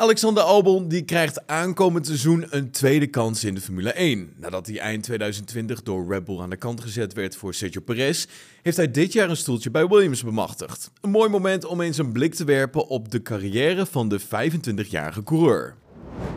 Alexander Albon die krijgt aankomend seizoen een tweede kans in de Formule 1. Nadat hij eind 2020 door Red Bull aan de kant gezet werd voor Sergio Perez, heeft hij dit jaar een stoeltje bij Williams bemachtigd. Een mooi moment om eens een blik te werpen op de carrière van de 25-jarige coureur.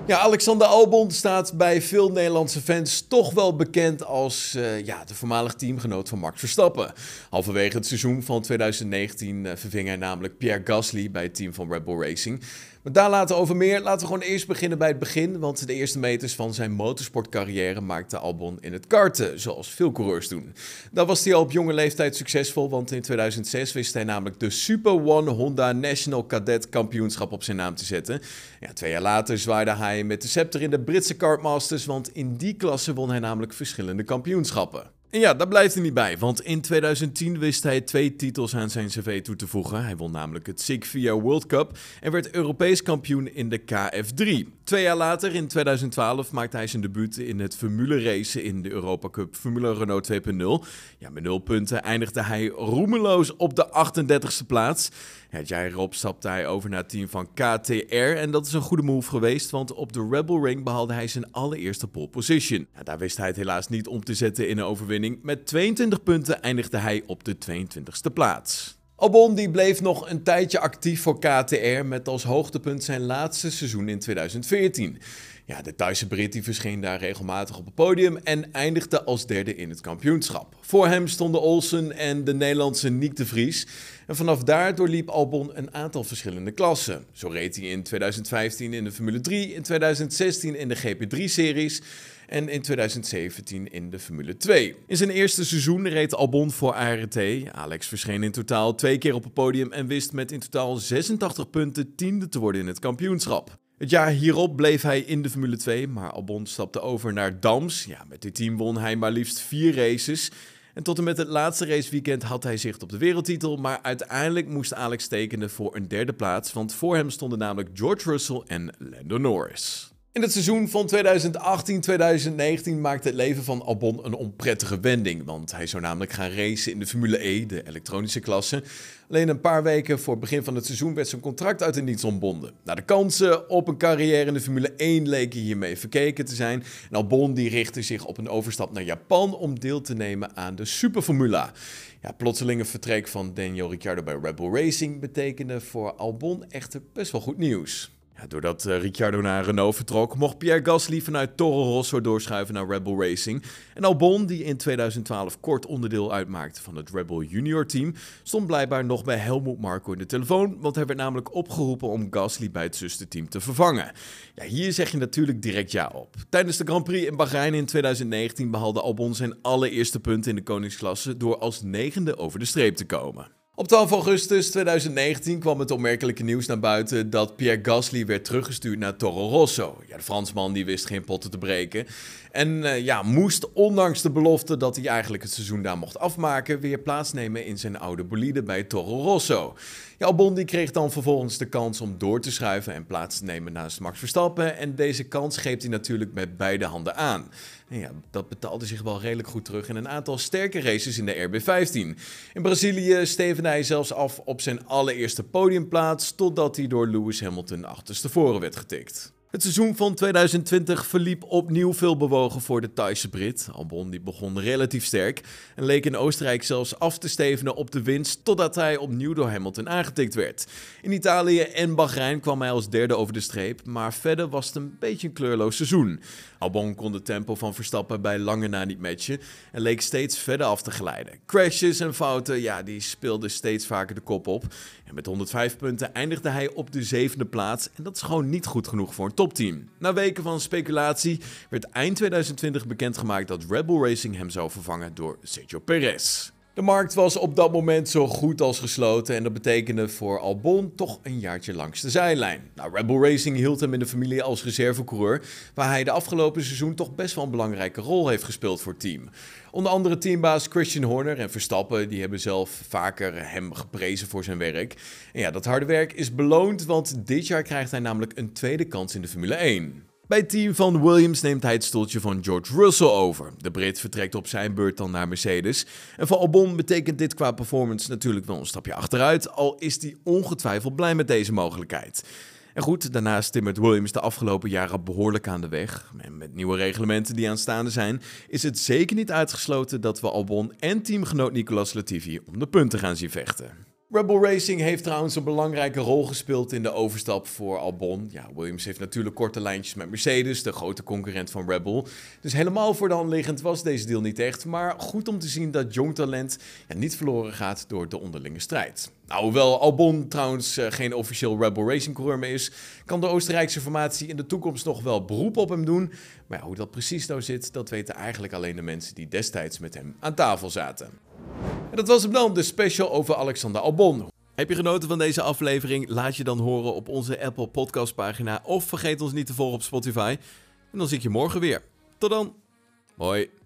Ja, Alexander Albon staat bij veel Nederlandse fans toch wel bekend als uh, ja, de voormalig teamgenoot van Max Verstappen. Halverwege het seizoen van 2019 uh, verving hij namelijk Pierre Gasly bij het team van Red Bull Racing. Maar daar laten we over meer. Laten we gewoon eerst beginnen bij het begin. Want de eerste meters van zijn motorsportcarrière maakte Albon in het karten, zoals veel coureurs doen. Daar was hij al op jonge leeftijd succesvol, want in 2006 wist hij namelijk de Super One Honda National Cadet Kampioenschap op zijn naam te zetten. Ja, twee jaar later zwaaide hij met de scepter in de Britse Kartmasters, want in die klasse won hij namelijk verschillende kampioenschappen. En ja, daar blijft hij niet bij, want in 2010 wist hij twee titels aan zijn cv toe te voegen. Hij won namelijk het Sigvia World Cup en werd Europees kampioen in de KF3. Twee jaar later, in 2012, maakte hij zijn debuut in het Formule Racen in de Europa Cup Formule Renault 2.0. Ja, met nul punten eindigde hij roemeloos op de 38e plaats. Het jaar erop stapte hij over naar het team van KTR en dat is een goede move geweest, want op de Rebel Ring behaalde hij zijn allereerste pole position. Daar wist hij het helaas niet om te zetten in een overwinning. Met 22 punten eindigde hij op de 22e plaats. Albon die bleef nog een tijdje actief voor KTR met als hoogtepunt zijn laatste seizoen in 2014. Ja, de Thaise Brit die verscheen daar regelmatig op het podium en eindigde als derde in het kampioenschap. Voor hem stonden Olsen en de Nederlandse Niek de Vries. En vanaf daar doorliep Albon een aantal verschillende klassen. Zo reed hij in 2015 in de Formule 3, in 2016 in de GP3-series en in 2017 in de Formule 2. In zijn eerste seizoen reed Albon voor ART. Alex verscheen in totaal twee keer op het podium en wist met in totaal 86 punten tiende te worden in het kampioenschap. Het jaar hierop bleef hij in de Formule 2, maar Albon stapte over naar Dams. Ja, met dit team won hij maar liefst vier races. En tot en met het laatste raceweekend had hij zicht op de wereldtitel, maar uiteindelijk moest Alex tekenen voor een derde plaats, want voor hem stonden namelijk George Russell en Lando Norris. In het seizoen van 2018-2019 maakte het leven van Albon een onprettige wending. Want hij zou namelijk gaan racen in de Formule E, de elektronische klasse. Alleen een paar weken voor het begin van het seizoen werd zijn contract uit de niets ontbonden. Nou, de kansen op een carrière in de Formule 1 leken hiermee verkeken te zijn. En Albon die richtte zich op een overstap naar Japan om deel te nemen aan de Superformula. Ja, plotselinge vertrek van Daniel Ricciardo bij Red Bull Racing betekende voor Albon echter best wel goed nieuws doordat uh, Ricciardo naar Renault vertrok, mocht Pierre Gasly vanuit Toro Rosso doorschuiven naar Red Bull Racing. En Albon, die in 2012 kort onderdeel uitmaakte van het Red Bull Junior team, stond blijkbaar nog bij Helmut Marko in de telefoon, want hij werd namelijk opgeroepen om Gasly bij het zusterteam te vervangen. Ja, hier zeg je natuurlijk direct ja op. Tijdens de Grand Prix in Bahrein in 2019 behaalde Albon zijn allereerste punt in de koningsklasse door als negende over de streep te komen. Op 12 augustus 2019 kwam het opmerkelijke nieuws naar buiten dat Pierre Gasly werd teruggestuurd naar Toro Rosso. Ja, de Fransman die wist geen potten te breken. En uh, ja, moest ondanks de belofte dat hij eigenlijk het seizoen daar mocht afmaken, weer plaatsnemen in zijn oude bolide bij Toro Rosso. Ja, Albon kreeg dan vervolgens de kans om door te schuiven en plaats te nemen naast Max Verstappen. En deze kans greep hij natuurlijk met beide handen aan. Ja, dat betaalde zich wel redelijk goed terug in een aantal sterke races in de RB15. In Brazilië stevende hij zelfs af op zijn allereerste podiumplaats, totdat hij door Lewis Hamilton achterstevoren werd getikt. Het seizoen van 2020 verliep opnieuw veel bewogen voor de Thaise Brit. Albon die begon relatief sterk en leek in Oostenrijk zelfs af te stevenen op de winst totdat hij opnieuw door Hamilton aangetikt werd. In Italië en Bahrein kwam hij als derde over de streep, maar verder was het een beetje een kleurloos seizoen. Albon kon de tempo van Verstappen bij lange na niet matchen en leek steeds verder af te glijden. Crashes en fouten, ja, die speelden steeds vaker de kop op. En met 105 punten eindigde hij op de zevende plaats en dat is gewoon niet goed genoeg voor een topteam. Na weken van speculatie werd eind 2020 bekendgemaakt dat Red Bull Racing hem zou vervangen door Sergio Perez. De markt was op dat moment zo goed als gesloten en dat betekende voor Albon toch een jaartje langs de zijlijn. Nou, Red Bull Racing hield hem in de familie als reservecoureur, waar hij de afgelopen seizoen toch best wel een belangrijke rol heeft gespeeld voor het team. Onder andere teambaas Christian Horner en Verstappen, die hebben zelf vaker hem geprezen voor zijn werk. En ja, dat harde werk is beloond, want dit jaar krijgt hij namelijk een tweede kans in de Formule 1. Bij het team van Williams neemt hij het stoeltje van George Russell over. De Brit vertrekt op zijn beurt dan naar Mercedes. En voor Albon betekent dit qua performance natuurlijk wel een stapje achteruit, al is hij ongetwijfeld blij met deze mogelijkheid. En goed, daarnaast timmert Williams de afgelopen jaren behoorlijk aan de weg. En met nieuwe reglementen die aanstaande zijn, is het zeker niet uitgesloten dat we Albon en teamgenoot Nicolas Latifi om de punten gaan zien vechten. Rebel Racing heeft trouwens een belangrijke rol gespeeld in de overstap voor Albon. Ja, Williams heeft natuurlijk korte lijntjes met Mercedes, de grote concurrent van Rebel. Dus helemaal voor de hand liggend was deze deal niet echt. Maar goed om te zien dat jong talent ja, niet verloren gaat door de onderlinge strijd. Nou, hoewel Albon trouwens uh, geen officieel Rebel Racing coureur meer is, kan de Oostenrijkse formatie in de toekomst nog wel beroep op hem doen. Maar ja, hoe dat precies nou zit, dat weten eigenlijk alleen de mensen die destijds met hem aan tafel zaten. En dat was hem dan, de special over Alexander Albon. Heb je genoten van deze aflevering? Laat je dan horen op onze Apple Podcast pagina of vergeet ons niet te volgen op Spotify. En dan zie ik je morgen weer. Tot dan. Hoi.